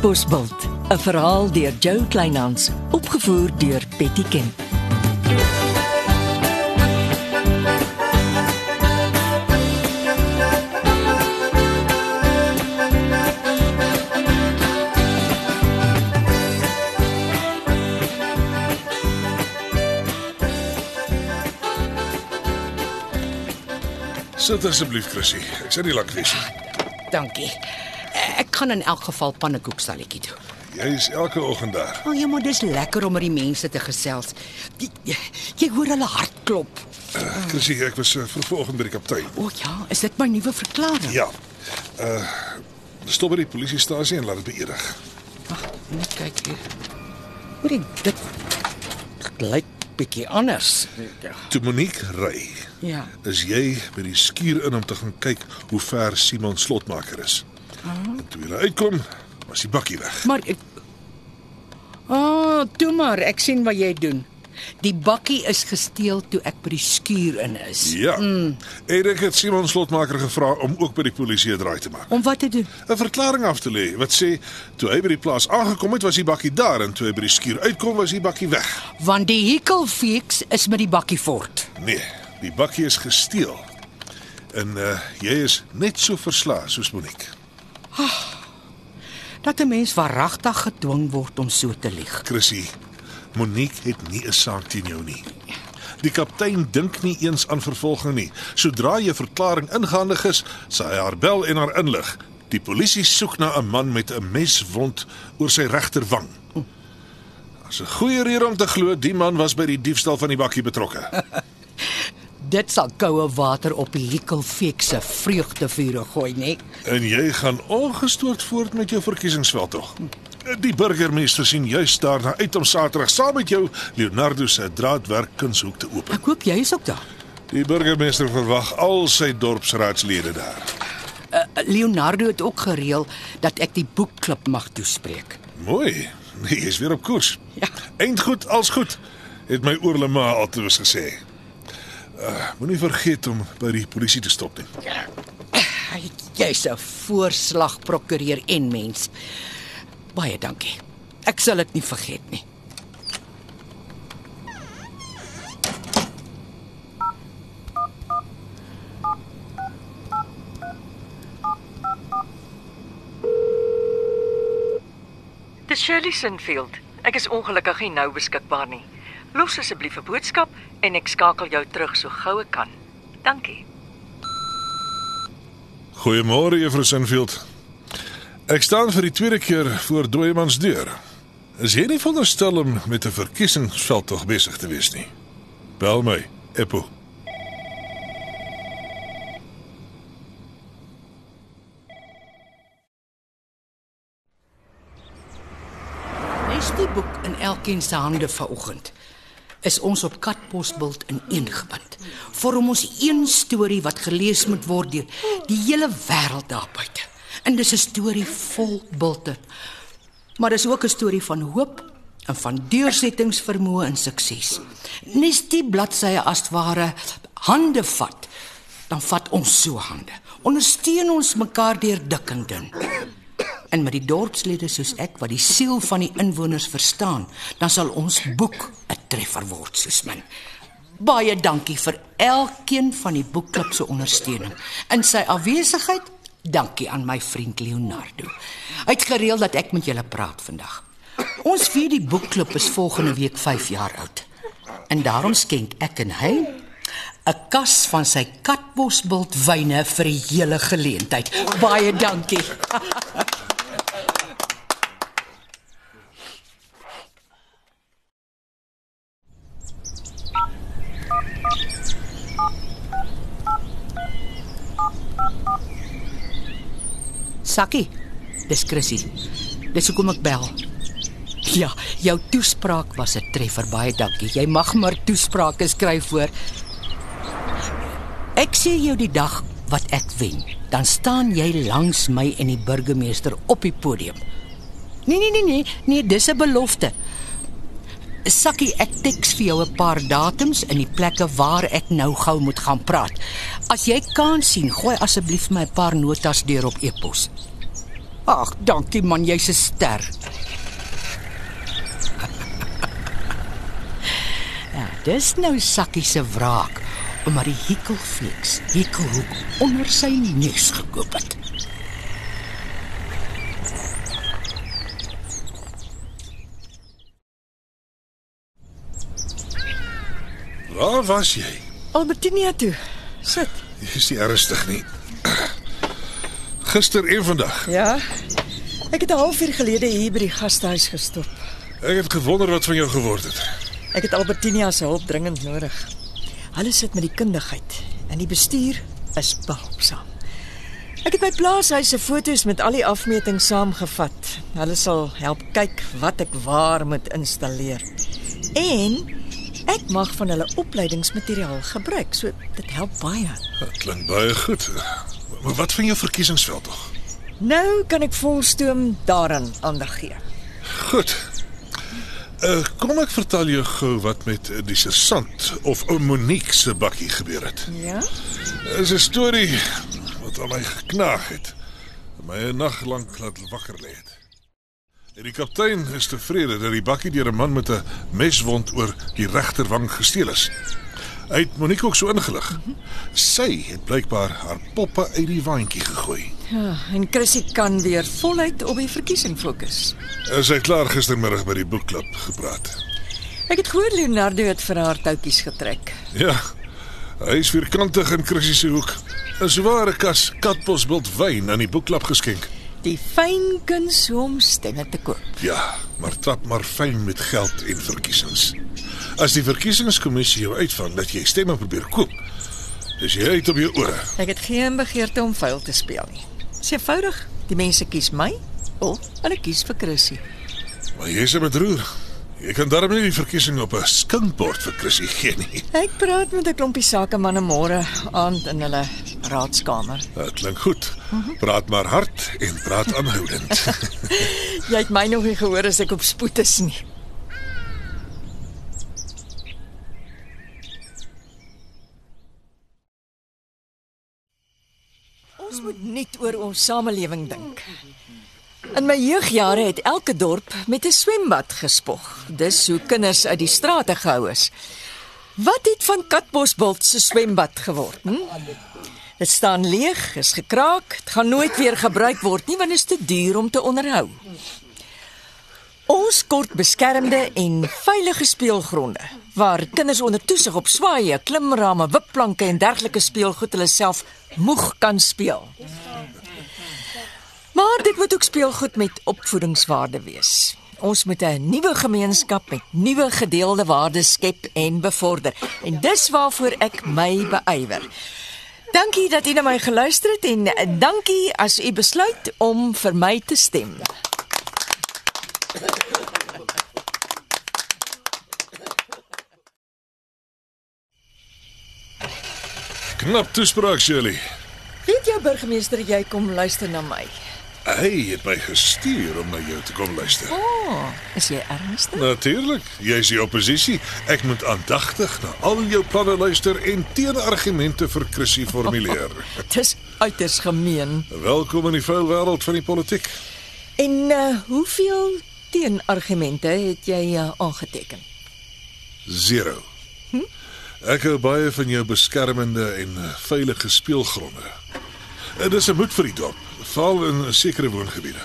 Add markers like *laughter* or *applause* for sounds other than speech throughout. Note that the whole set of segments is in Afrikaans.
Katbosveld, 'n verhaal deur Jo Kleinhans, opgevoer deur Betty Kemp. Sit asseblief, Chrissy. Ek sê nie lank wees nie. Dankie. Gaan in elk geval pannekoekstalletjie toe. Jy is elke oggend daar. O, ja, maar dis lekker om met die mense te gesels. Die, jy hoor hulle hart klop. Uh, Chrissy, ek was uh, vanoggend by die kaptein. O ja, is dit my nuwe verklaring? Ja. Uh stop by die polisiestasie en laat dit beëdig. Wag, net kyk hier. Hoor dit dit lyk bietjie anders. Ja. Toe Monique ry, Ja. is jy by die skuur in om te gaan kyk hoe ver Simon slotmaker is. En toe jy uitkom, was die bakkie weg. Maar ek Ah, oh, toe maar, ek sien wat jy doen. Die bakkie is gesteel toe ek by die skuur in is. Ja. Mm. Erik het Simon slotmaker gevra om ook by die polisie 'n draai te maak. Om wat te doen? 'n Verklaring af te lê wat sê toe hy by die plaas aangekom het, was die bakkie daar en toe hy by die skuur uitkom, was die bakkie weg. Want die hekelfeeks is met die bakkie fort. Nee, die bakkie is gesteel. En uh jy is net so verslae soos Monique. Dat 'n mens waaragtig gedwing word om so te lieg. Chrissy, Monique het nie 'n saak teen jou nie. Die kaptein dink nie eens aan vervolging nie. Sodra jy verklaring ingehandig is, sal hy haar bel en haar inlig. Die polisie soek na 'n man met 'n meswond oor sy regterwang. As 'n goeie rede om te glo die man was by die diefstal van die bakkie betrokke. *laughs* Dit sal koue water op die hekelfeeks se vreugdevure gooi, nee. En jy gaan ongestoord voort met jou verkiesingsveldtog. Die burgemeester sien juis daarna uit om Saterdag saam met jou Leonardo se draadwerk kunshoek te open. Ek hoop jy is ook daar. Die burgemeester verwag al sy dorpsraadslede daar. Uh, Leonardo het ook gereël dat ek die boekklub mag toespreek. Mooi. Nee, jy's weer op koers. Ja. Eindgoed als goed, het my oorlema altoos gesê. Uh, Moenie vergeet om by die polisie te stop nie. Hy jy's 'n voorslag prokureur en mens. Baie dankie. Ek sal dit nie vergeet nie. Dis Shirley Sinfield. Ek is ongelukkig nie nou beskikbaar nie. Los asseblief 'n boodskap en ek skakel jou terug so gou ek kan. Dankie. Goeiemôre juffrou Sinfield. Ek staan vir die tweede keer voor Dooyemans deur. Is jy nie veronderstel om met 'n verkiesingsveld tog besig te wees nie? Bel my, Eppo. Nes die boek in elkeen se hande vanoggend. Is ons op Katbosbult ineengebind. Vorm ons een storie wat gelees moet word deur die hele wêreld daar buite. En dis 'n storie vol bulte. Maar dis ook 'n storie van hoop en van deursettingsvermoë en sukses. Nes die bladsye as ware hande vat, dan vat ons so hande. Ondersteun ons mekaar deur dik en dun. En met die dorpslede soos ek wat die siel van die inwoners verstaan, dan sal ons boek 'n treffer word soos min. Baie dankie vir elkeen van die boekklub se ondersteuning. In sy afwesigheid, dankie aan my vriend Leonardo. Hy het gereël dat ek met julle praat vandag. Ons vier die boekklub is volgende week 5 jaar oud. En daarom skenk ek en hy 'n kas van sy katbosbult wyne vir die hele geleentheid. Baie dankie. *laughs* Sakkie, dis Chrissy. Dis hoekom ek bel. Ja, jou toespraak was 'n treffer. Baie dankie. Jy mag maar toesprake skryf voor. Ek sê jou die dag wat ek wen, dan staan jy langs my en die burgemeester op die podium. Nee nee nee nee, nee, dis 'n belofte. Sakkie, ek teks vir jou 'n paar datums in die plekke waar ek nou gou moet gaan praat. As jy kan sien, gooi asseblief my 'n paar notas deur op e-pos. Ag, dankie man, jy's 'n ster. *laughs* ja, dis nou Sakkie se wraak omdat die Hikkelflex Hikkelhoek onder sy neus gekoop het. Waar was jy? Albertinia toe. Sit. Jy is nie ernstig nie. Gister en vandag. Ja. Ek het 'n halfuur gelede hier by die gastehuis gestop. Ek het gewonder wat van jou geword het. Ek het Albertinia se hulp dringend nodig. Hulle sit met die kundigheid en die bestuur is behulpsaam. Ek het my plaashuis se foto's met al die afmetings saamgevat. Hulle sal help kyk wat ek waar moet installeer. En ek mag van hulle opleidingsmateriaal gebruik, so dit help baie. Dit klink baie goed. Maar wat van jou verkiesingsveld tog? Nou kan ek volstoom daaraan aandag gee. Goed. Uh, kom ek vertel jou gou wat met die sergeant of ou Monique se bakkie gebeur het. Ja? Dis 'n storie wat aan my geknaag het. My 'n nag lank laat wakker lê het. Die kaptein is tevrede dat die bakkie deur 'n man met 'n meswond oor die regterwang gesteel is. Hy het Monique ook so ingelig. Sy het blykbaar haar poppe uit die waantjie gegooi. Ja, en Chrissy kan weer voluit op die verkiesing fokus. Sy het klaar gistermiddag by die boekklub gepraat. Ek het gehoor Leonardo het vir haar toutjies getrek. Ja. Hy is vierkantig in Chrissy se hoek. 'n Sware kas katbosbult wyn aan die boekklub geskenk. Die fyn kuns om stemme te koop. Ja, maar trap maar fyn met geld en verkiesings. As die verkiesingskommissie jou uitvang dat jy stemme probeer koop, is jy uit op jou ore. Ek het geen begeerte om vuil te speel nie. Dis eenvoudig. Die mense kies my of hulle kies vir Chrissy. Maar jy's 'n bedroer. Jy kan darm nie die verkiesing op 'n skinkbord vir Chrissy gee nie. Ek praat met 'n klompie sakemanne môre aand in hulle raadskamer. Dit klink goed. Praat maar hard en praat aanhoudend. *laughs* Jy het my nog nie gehoor as ek op spoed is nie. Ons moet net oor ons samelewing dink. In my jeugjare het elke dorp met 'n swembad gespog. Dis hoe kinders uit die strate gehou is. Wat het van Katbosbult se swembad geword? Hm? Dit staan leeg, is gekraak, dit gaan nooit weer gebruik word nie want dit is te duur om te onderhou. Ons kort beskermde en veilige speelgronde waar kinders onder toesig op swaaye, klimrame, wipplanke en dergelike speelgoed hulle self moeg kan speel. Maar dit moet ook speelgoed met opvoedingswaarde wees. Ons moet 'n nuwe gemeenskap met nuwe gedeelde waardes skep en bevorder. En dis waarvoor ek my beywer. Dankie dat u na my geluister het en dankie as u besluit om vir my te stem. Knap toespraak, Shirley. Weet jou burgemeester jy kom luister na my? Hy het my gestuur om na jou te kom luister. O, oh, is jy ernstig? Natuurlik, jy is die oppositie. Ek moet aandagtig na al jou planne luister en teenargumente vir Chrissy formuleer. *laughs* Dis uiters gemeen. Welkom in die vuil wêreld van die politiek. En uh, hoeveel teenargumente het jy uh, aangeteken? Zero. Ek hou baie van jou beskermende en eh, veilige speelgronde. En dis 'n moed vir die dorp, veral in sekere woongebiede.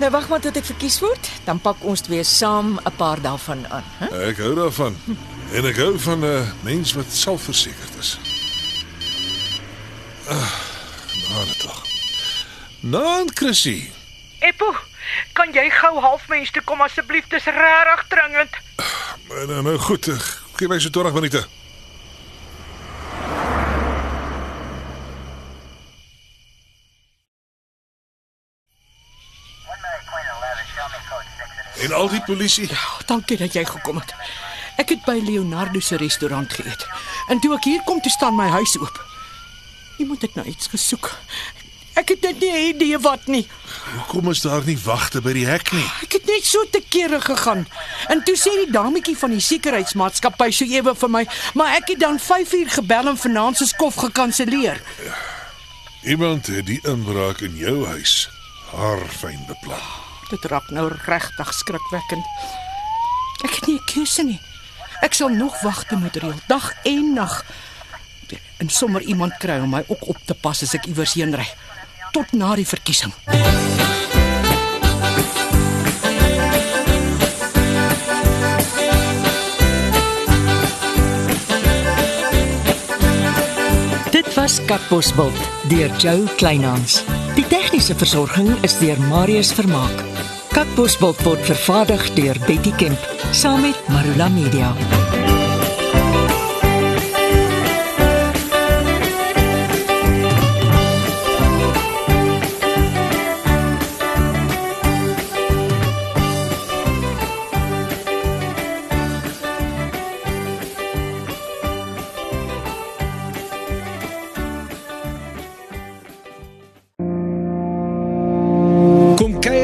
Nou wag maar tot ek verkies word, dan pak ons twee saam 'n paar daarvan aan, hè? Ek hou daarvan. En ek hou van 'n uh, mens wat selfversekerd is. Ah, nou tog. Nou, Chrissy. Eppo, kan jy gou halfmens toe kom asseblief? Dis regtig dringend. Nou, nou goed, eh, gee my so 20 minute. En al die polisie, Oh, dankie dat jy gekom het. Ek het by Leonardo se restaurant geëet. En toe ek hier kom, toe staan my huis oop. Iemand het nou iets gesoek. Ek het net nie 'n idee wat nie. hoekom is daar nie wagte by die hek nie? Ek het net so te kere gegaan. En toe sê die dametjie van die sekuriteitsmaatskappy so ewe vir my, maar ek het dan 5 uur gebel en vanaand se skof gekanselleer. Iemand het die inbraak in jou huis Haar fyn beplan. Dit raak nou regtig skrikwekkend. Ek het nie 'n keuse nie. Ek sal nog wagte moet reël, dag en nag. En sommer iemand kry om my ook op te pas as ek iewers heen ry. Tot na die verkiesing. Dit was Katbosveld deur Jo Kleinhans. Die tegniese versorging is deur Marius Vermaak. Katbosveld word vervaardig deur Betty Kemp saam met Marula Media.